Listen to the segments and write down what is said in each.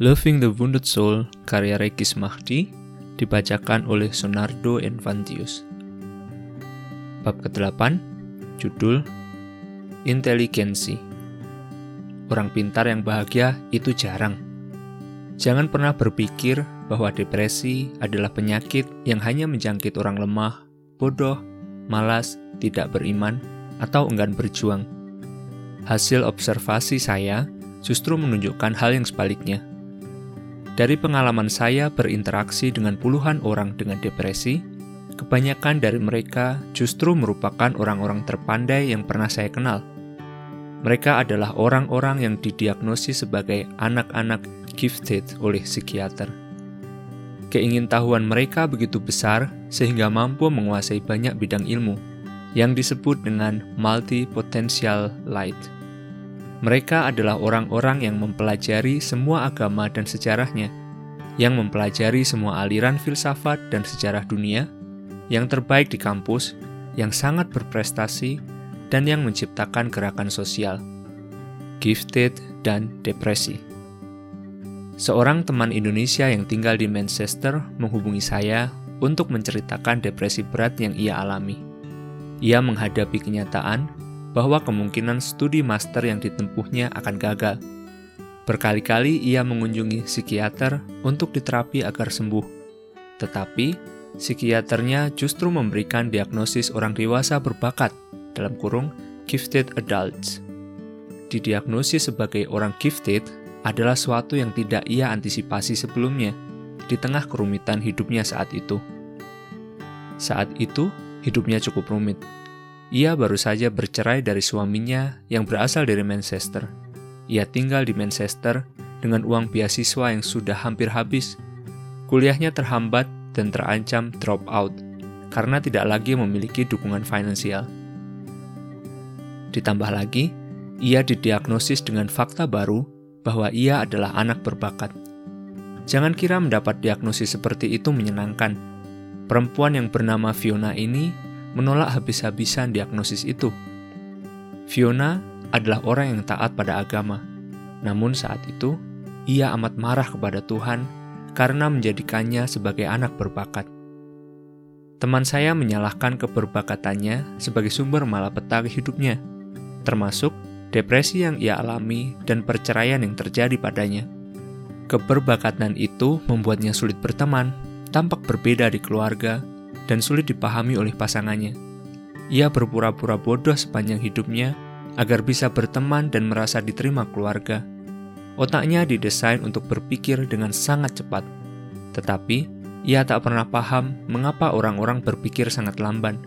Loving the Wounded Soul karya Regis Mahdi dibacakan oleh Sonardo Enfantius. Bab ke-8, judul Inteligensi. Orang pintar yang bahagia itu jarang. Jangan pernah berpikir bahwa depresi adalah penyakit yang hanya menjangkit orang lemah, bodoh, malas, tidak beriman, atau enggan berjuang. Hasil observasi saya justru menunjukkan hal yang sebaliknya dari pengalaman saya berinteraksi dengan puluhan orang dengan depresi, kebanyakan dari mereka justru merupakan orang-orang terpandai yang pernah saya kenal. Mereka adalah orang-orang yang didiagnosis sebagai anak-anak gifted oleh psikiater. Keingintahuan mereka begitu besar sehingga mampu menguasai banyak bidang ilmu, yang disebut dengan multi-potential light. Mereka adalah orang-orang yang mempelajari semua agama dan sejarahnya, yang mempelajari semua aliran filsafat dan sejarah dunia, yang terbaik di kampus, yang sangat berprestasi, dan yang menciptakan gerakan sosial. Gifted dan depresi. Seorang teman Indonesia yang tinggal di Manchester menghubungi saya untuk menceritakan depresi berat yang ia alami. Ia menghadapi kenyataan bahwa kemungkinan studi master yang ditempuhnya akan gagal. Berkali-kali ia mengunjungi psikiater untuk diterapi agar sembuh, tetapi psikiaternya justru memberikan diagnosis orang dewasa berbakat dalam kurung gifted adults. Didiagnosis sebagai orang gifted adalah suatu yang tidak ia antisipasi sebelumnya di tengah kerumitan hidupnya saat itu. Saat itu, hidupnya cukup rumit ia baru saja bercerai dari suaminya yang berasal dari Manchester. Ia tinggal di Manchester dengan uang beasiswa yang sudah hampir habis. Kuliahnya terhambat dan terancam drop out karena tidak lagi memiliki dukungan finansial. Ditambah lagi, ia didiagnosis dengan fakta baru bahwa ia adalah anak berbakat. Jangan kira mendapat diagnosis seperti itu menyenangkan. Perempuan yang bernama Fiona ini menolak habis-habisan diagnosis itu. Fiona adalah orang yang taat pada agama, namun saat itu ia amat marah kepada Tuhan karena menjadikannya sebagai anak berbakat. Teman saya menyalahkan keberbakatannya sebagai sumber malapetaka hidupnya, termasuk depresi yang ia alami dan perceraian yang terjadi padanya. Keberbakatan itu membuatnya sulit berteman, tampak berbeda di keluarga, dan sulit dipahami oleh pasangannya. Ia berpura-pura bodoh sepanjang hidupnya agar bisa berteman dan merasa diterima keluarga. Otaknya didesain untuk berpikir dengan sangat cepat, tetapi ia tak pernah paham mengapa orang-orang berpikir sangat lamban.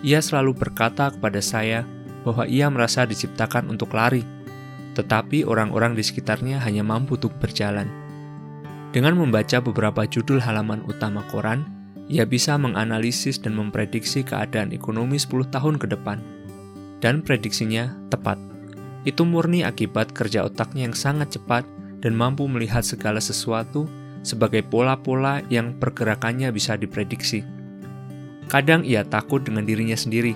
Ia selalu berkata kepada saya bahwa ia merasa diciptakan untuk lari, tetapi orang-orang di sekitarnya hanya mampu untuk berjalan. Dengan membaca beberapa judul halaman utama koran, ia bisa menganalisis dan memprediksi keadaan ekonomi 10 tahun ke depan. Dan prediksinya tepat. Itu murni akibat kerja otaknya yang sangat cepat dan mampu melihat segala sesuatu sebagai pola-pola yang pergerakannya bisa diprediksi. Kadang ia takut dengan dirinya sendiri.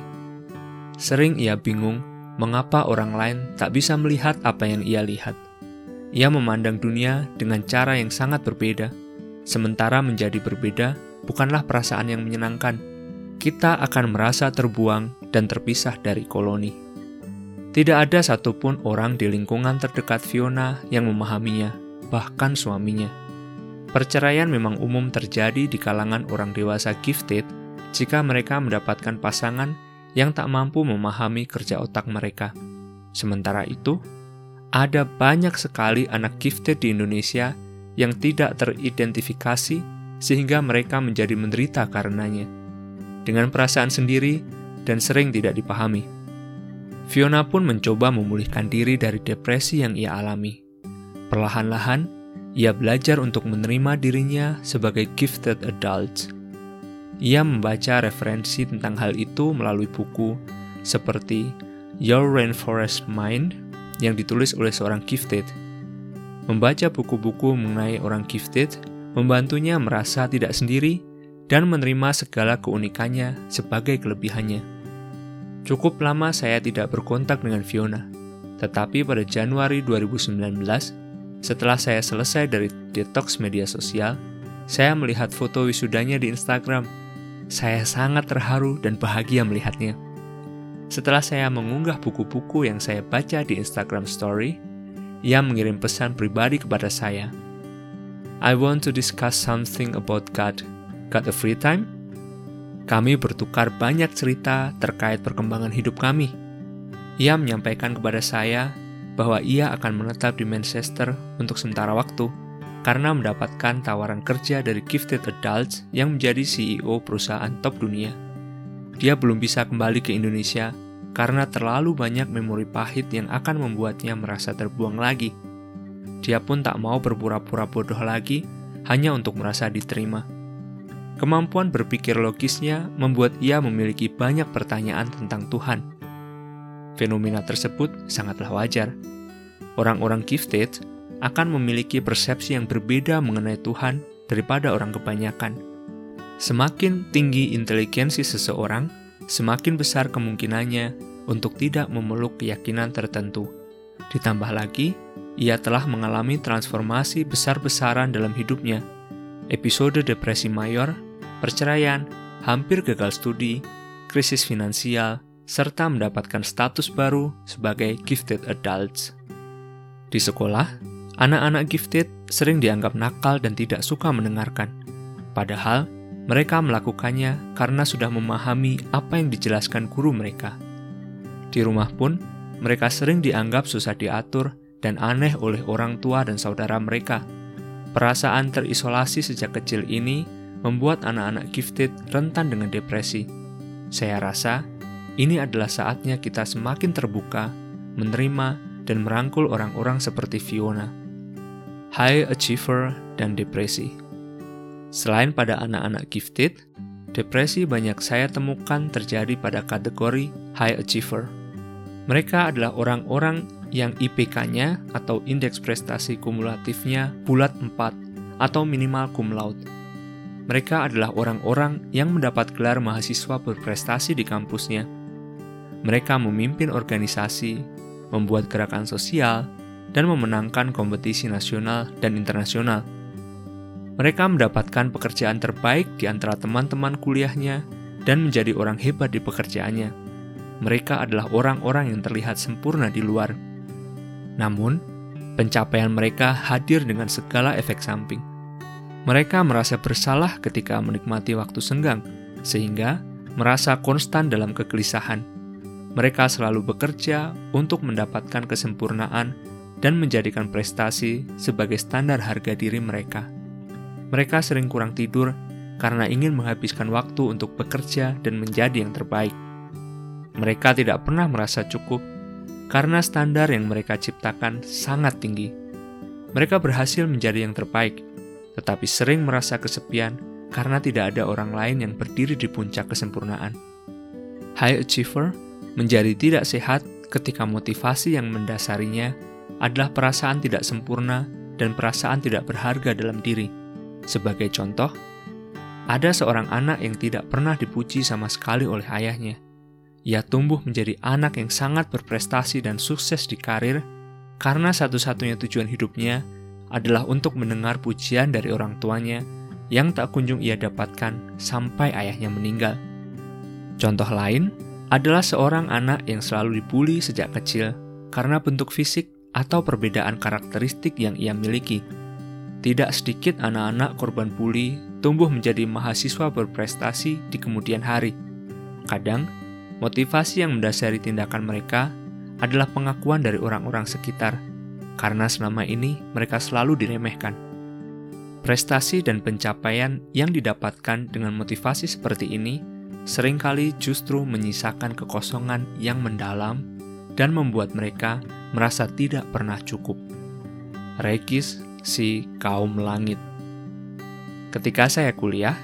Sering ia bingung mengapa orang lain tak bisa melihat apa yang ia lihat. Ia memandang dunia dengan cara yang sangat berbeda, sementara menjadi berbeda bukanlah perasaan yang menyenangkan. Kita akan merasa terbuang dan terpisah dari koloni. Tidak ada satupun orang di lingkungan terdekat Fiona yang memahaminya, bahkan suaminya. Perceraian memang umum terjadi di kalangan orang dewasa gifted jika mereka mendapatkan pasangan yang tak mampu memahami kerja otak mereka. Sementara itu, ada banyak sekali anak gifted di Indonesia yang tidak teridentifikasi sehingga mereka menjadi menderita karenanya, dengan perasaan sendiri dan sering tidak dipahami. Fiona pun mencoba memulihkan diri dari depresi yang ia alami. Perlahan-lahan, ia belajar untuk menerima dirinya sebagai gifted adult. Ia membaca referensi tentang hal itu melalui buku seperti Your Rainforest Mind yang ditulis oleh seorang gifted. Membaca buku-buku mengenai orang gifted membantunya merasa tidak sendiri dan menerima segala keunikannya sebagai kelebihannya. Cukup lama saya tidak berkontak dengan Fiona, tetapi pada Januari 2019, Setelah saya selesai dari detox media sosial, saya melihat foto wisudanya di Instagram. Saya sangat terharu dan bahagia melihatnya. Setelah saya mengunggah buku-buku yang saya baca di Instagram Story, ia mengirim pesan pribadi kepada saya. I want to discuss something about God. Got a free time? Kami bertukar banyak cerita terkait perkembangan hidup kami. Ia menyampaikan kepada saya bahwa ia akan menetap di Manchester untuk sementara waktu karena mendapatkan tawaran kerja dari Gifted Adults yang menjadi CEO perusahaan top dunia. Dia belum bisa kembali ke Indonesia karena terlalu banyak memori pahit yang akan membuatnya merasa terbuang lagi. Dia pun tak mau berpura-pura bodoh lagi hanya untuk merasa diterima. Kemampuan berpikir logisnya membuat ia memiliki banyak pertanyaan tentang Tuhan. Fenomena tersebut sangatlah wajar. Orang-orang gifted akan memiliki persepsi yang berbeda mengenai Tuhan daripada orang kebanyakan. Semakin tinggi inteligensi seseorang, semakin besar kemungkinannya untuk tidak memeluk keyakinan tertentu. Ditambah lagi, ia telah mengalami transformasi besar-besaran dalam hidupnya. Episode depresi mayor, perceraian, hampir gagal studi, krisis finansial, serta mendapatkan status baru sebagai gifted adults. Di sekolah, Anak-anak gifted sering dianggap nakal dan tidak suka mendengarkan. Padahal, mereka melakukannya karena sudah memahami apa yang dijelaskan guru mereka. Di rumah pun, mereka sering dianggap susah diatur dan aneh oleh orang tua dan saudara mereka. Perasaan terisolasi sejak kecil ini membuat anak-anak gifted rentan dengan depresi. Saya rasa ini adalah saatnya kita semakin terbuka, menerima, dan merangkul orang-orang seperti Fiona high achiever, dan depresi. Selain pada anak-anak gifted, depresi banyak saya temukan terjadi pada kategori high achiever. Mereka adalah orang-orang yang IPK-nya atau indeks prestasi kumulatifnya bulat 4 atau minimal cum laude. Mereka adalah orang-orang yang mendapat gelar mahasiswa berprestasi di kampusnya. Mereka memimpin organisasi, membuat gerakan sosial, dan memenangkan kompetisi nasional dan internasional. Mereka mendapatkan pekerjaan terbaik di antara teman-teman kuliahnya dan menjadi orang hebat di pekerjaannya. Mereka adalah orang-orang yang terlihat sempurna di luar. Namun, pencapaian mereka hadir dengan segala efek samping. Mereka merasa bersalah ketika menikmati waktu senggang, sehingga merasa konstan dalam kegelisahan. Mereka selalu bekerja untuk mendapatkan kesempurnaan dan menjadikan prestasi sebagai standar harga diri mereka. Mereka sering kurang tidur karena ingin menghabiskan waktu untuk bekerja dan menjadi yang terbaik. Mereka tidak pernah merasa cukup karena standar yang mereka ciptakan sangat tinggi. Mereka berhasil menjadi yang terbaik, tetapi sering merasa kesepian karena tidak ada orang lain yang berdiri di puncak kesempurnaan. High achiever menjadi tidak sehat ketika motivasi yang mendasarinya adalah perasaan tidak sempurna dan perasaan tidak berharga dalam diri. Sebagai contoh, ada seorang anak yang tidak pernah dipuji sama sekali oleh ayahnya. Ia tumbuh menjadi anak yang sangat berprestasi dan sukses di karir karena satu-satunya tujuan hidupnya adalah untuk mendengar pujian dari orang tuanya yang tak kunjung ia dapatkan sampai ayahnya meninggal. Contoh lain adalah seorang anak yang selalu dibully sejak kecil karena bentuk fisik atau perbedaan karakteristik yang ia miliki. Tidak sedikit anak-anak korban bully tumbuh menjadi mahasiswa berprestasi di kemudian hari. Kadang, motivasi yang mendasari tindakan mereka adalah pengakuan dari orang-orang sekitar, karena selama ini mereka selalu diremehkan. Prestasi dan pencapaian yang didapatkan dengan motivasi seperti ini sering kali justru menyisakan kekosongan yang mendalam dan membuat mereka merasa tidak pernah cukup. Regis si kaum langit. Ketika saya kuliah,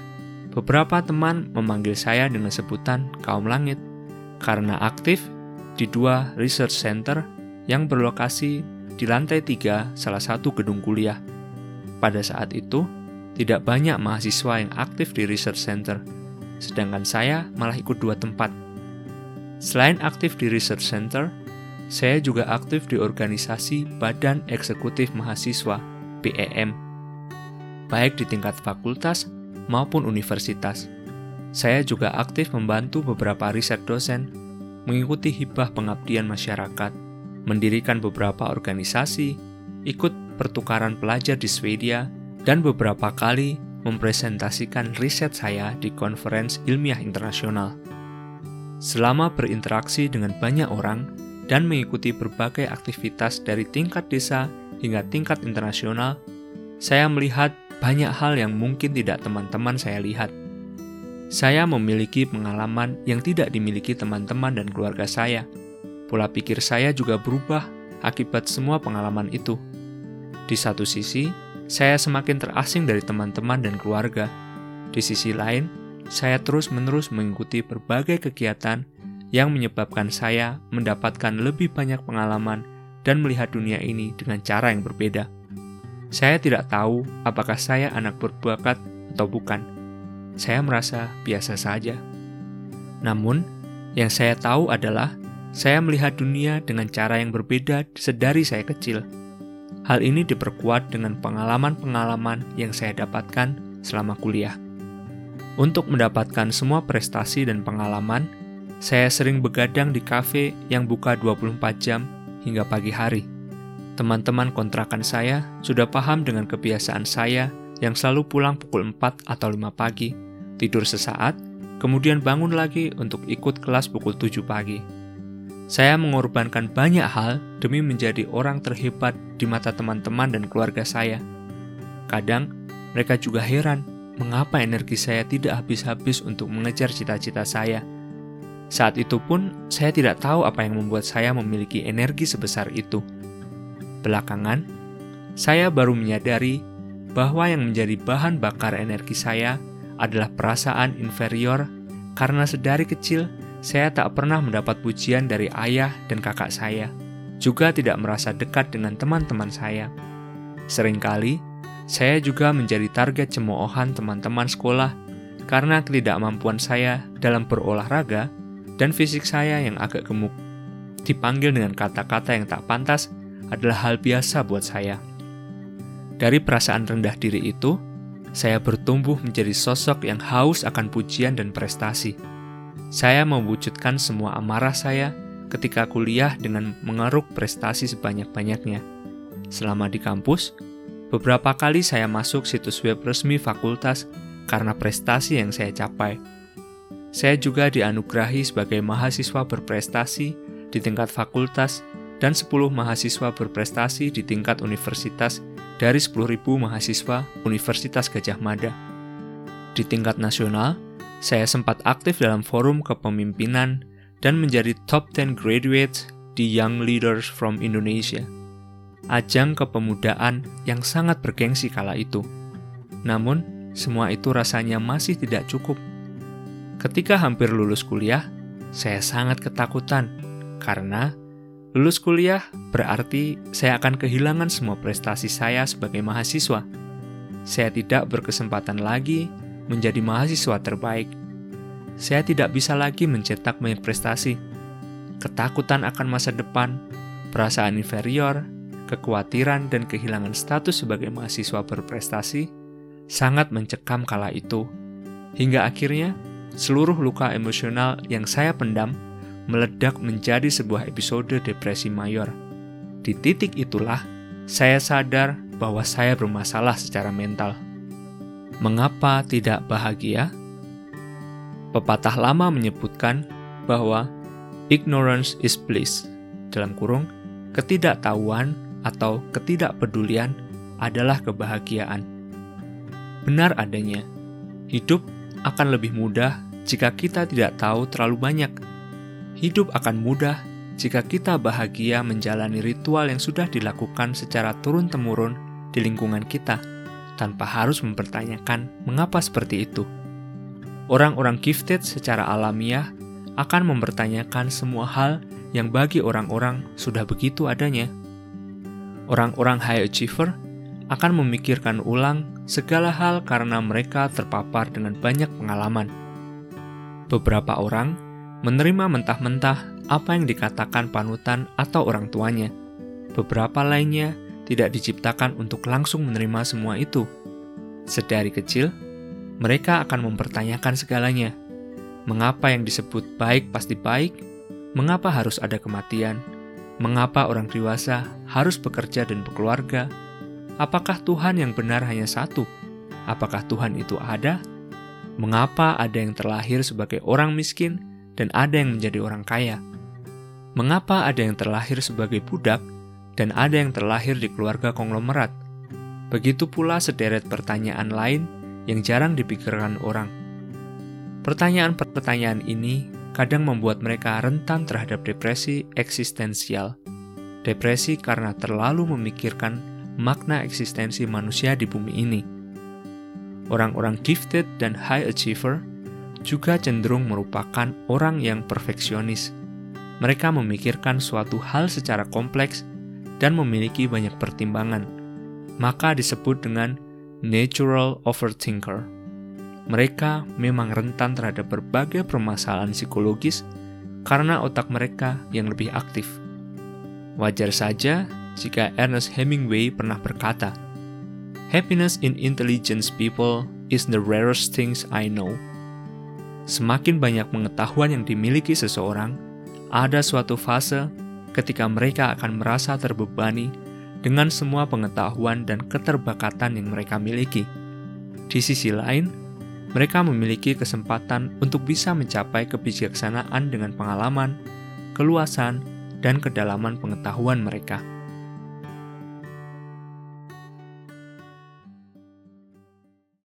beberapa teman memanggil saya dengan sebutan kaum langit karena aktif di dua research center yang berlokasi di lantai tiga salah satu gedung kuliah. Pada saat itu, tidak banyak mahasiswa yang aktif di research center, sedangkan saya malah ikut dua tempat. Selain aktif di research center, saya juga aktif di organisasi Badan Eksekutif Mahasiswa (BEM), baik di tingkat fakultas maupun universitas. Saya juga aktif membantu beberapa riset dosen, mengikuti hibah pengabdian masyarakat, mendirikan beberapa organisasi, ikut pertukaran pelajar di Swedia, dan beberapa kali mempresentasikan riset saya di konferensi ilmiah internasional. Selama berinteraksi dengan banyak orang dan mengikuti berbagai aktivitas dari tingkat desa hingga tingkat internasional, saya melihat banyak hal yang mungkin tidak teman-teman saya lihat. Saya memiliki pengalaman yang tidak dimiliki teman-teman dan keluarga saya. Pola pikir saya juga berubah akibat semua pengalaman itu. Di satu sisi, saya semakin terasing dari teman-teman dan keluarga. Di sisi lain, saya terus-menerus mengikuti berbagai kegiatan yang menyebabkan saya mendapatkan lebih banyak pengalaman dan melihat dunia ini dengan cara yang berbeda. Saya tidak tahu apakah saya anak berbakat atau bukan. Saya merasa biasa saja. Namun, yang saya tahu adalah saya melihat dunia dengan cara yang berbeda sedari saya kecil Hal ini diperkuat dengan pengalaman-pengalaman yang saya dapatkan selama kuliah. Untuk mendapatkan semua prestasi dan pengalaman, saya sering begadang di kafe yang buka 24 jam hingga pagi hari. Teman-teman kontrakan saya sudah paham dengan kebiasaan saya yang selalu pulang pukul 4 atau 5 pagi, tidur sesaat, kemudian bangun lagi untuk ikut kelas pukul 7 pagi. Saya mengorbankan banyak hal demi menjadi orang terhebat di mata teman-teman dan keluarga saya. Kadang, mereka juga heran mengapa energi saya tidak habis-habis untuk mengejar cita-cita saya. Saat itu pun, saya tidak tahu apa yang membuat saya memiliki energi sebesar itu. Belakangan, saya baru menyadari bahwa yang menjadi bahan bakar energi saya adalah perasaan inferior karena sedari kecil saya tak pernah mendapat pujian dari ayah dan kakak saya, juga tidak merasa dekat dengan teman-teman saya. Seringkali, saya juga menjadi target cemoohan teman-teman sekolah karena ketidakmampuan saya dalam berolahraga dan fisik saya yang agak gemuk. Dipanggil dengan kata-kata yang tak pantas adalah hal biasa buat saya. Dari perasaan rendah diri itu, saya bertumbuh menjadi sosok yang haus akan pujian dan prestasi saya mewujudkan semua amarah saya ketika kuliah dengan mengeruk prestasi sebanyak-banyaknya. Selama di kampus, beberapa kali saya masuk situs web resmi fakultas karena prestasi yang saya capai. Saya juga dianugerahi sebagai mahasiswa berprestasi di tingkat fakultas dan 10 mahasiswa berprestasi di tingkat universitas dari 10.000 mahasiswa Universitas Gajah Mada. Di tingkat nasional, saya sempat aktif dalam forum kepemimpinan dan menjadi top 10 graduates di Young Leaders from Indonesia. Ajang kepemudaan yang sangat bergengsi kala itu. Namun, semua itu rasanya masih tidak cukup. Ketika hampir lulus kuliah, saya sangat ketakutan karena lulus kuliah berarti saya akan kehilangan semua prestasi saya sebagai mahasiswa. Saya tidak berkesempatan lagi menjadi mahasiswa terbaik. Saya tidak bisa lagi mencetak banyak prestasi. Ketakutan akan masa depan, perasaan inferior, kekhawatiran dan kehilangan status sebagai mahasiswa berprestasi sangat mencekam kala itu. Hingga akhirnya, seluruh luka emosional yang saya pendam meledak menjadi sebuah episode depresi mayor. Di titik itulah, saya sadar bahwa saya bermasalah secara mental. Mengapa tidak bahagia? Pepatah lama menyebutkan bahwa ignorance is bliss. Dalam kurung, ketidaktahuan atau ketidakpedulian adalah kebahagiaan. Benar adanya, hidup akan lebih mudah jika kita tidak tahu terlalu banyak. Hidup akan mudah jika kita bahagia menjalani ritual yang sudah dilakukan secara turun-temurun di lingkungan kita tanpa harus mempertanyakan mengapa seperti itu. Orang-orang gifted secara alamiah akan mempertanyakan semua hal yang bagi orang-orang sudah begitu adanya. Orang-orang high achiever akan memikirkan ulang segala hal karena mereka terpapar dengan banyak pengalaman. Beberapa orang menerima mentah-mentah apa yang dikatakan panutan atau orang tuanya. Beberapa lainnya tidak diciptakan untuk langsung menerima semua itu. Sedari kecil, mereka akan mempertanyakan segalanya. Mengapa yang disebut baik pasti baik? Mengapa harus ada kematian? Mengapa orang dewasa harus bekerja dan berkeluarga? Apakah Tuhan yang benar hanya satu? Apakah Tuhan itu ada? Mengapa ada yang terlahir sebagai orang miskin dan ada yang menjadi orang kaya? Mengapa ada yang terlahir sebagai budak dan ada yang terlahir di keluarga konglomerat? Begitu pula sederet pertanyaan lain yang jarang dipikirkan orang. Pertanyaan-pertanyaan ini kadang membuat mereka rentan terhadap depresi eksistensial. Depresi karena terlalu memikirkan makna eksistensi manusia di bumi ini. Orang-orang gifted dan high achiever juga cenderung merupakan orang yang perfeksionis mereka memikirkan suatu hal secara kompleks dan memiliki banyak pertimbangan, maka disebut dengan natural overthinker. Mereka memang rentan terhadap berbagai permasalahan psikologis karena otak mereka yang lebih aktif. Wajar saja jika Ernest Hemingway pernah berkata, "Happiness in intelligence people is the rarest things I know." Semakin banyak pengetahuan yang dimiliki seseorang, ada suatu fase ketika mereka akan merasa terbebani dengan semua pengetahuan dan keterbakatan yang mereka miliki. Di sisi lain, mereka memiliki kesempatan untuk bisa mencapai kebijaksanaan dengan pengalaman, keluasan, dan kedalaman pengetahuan mereka.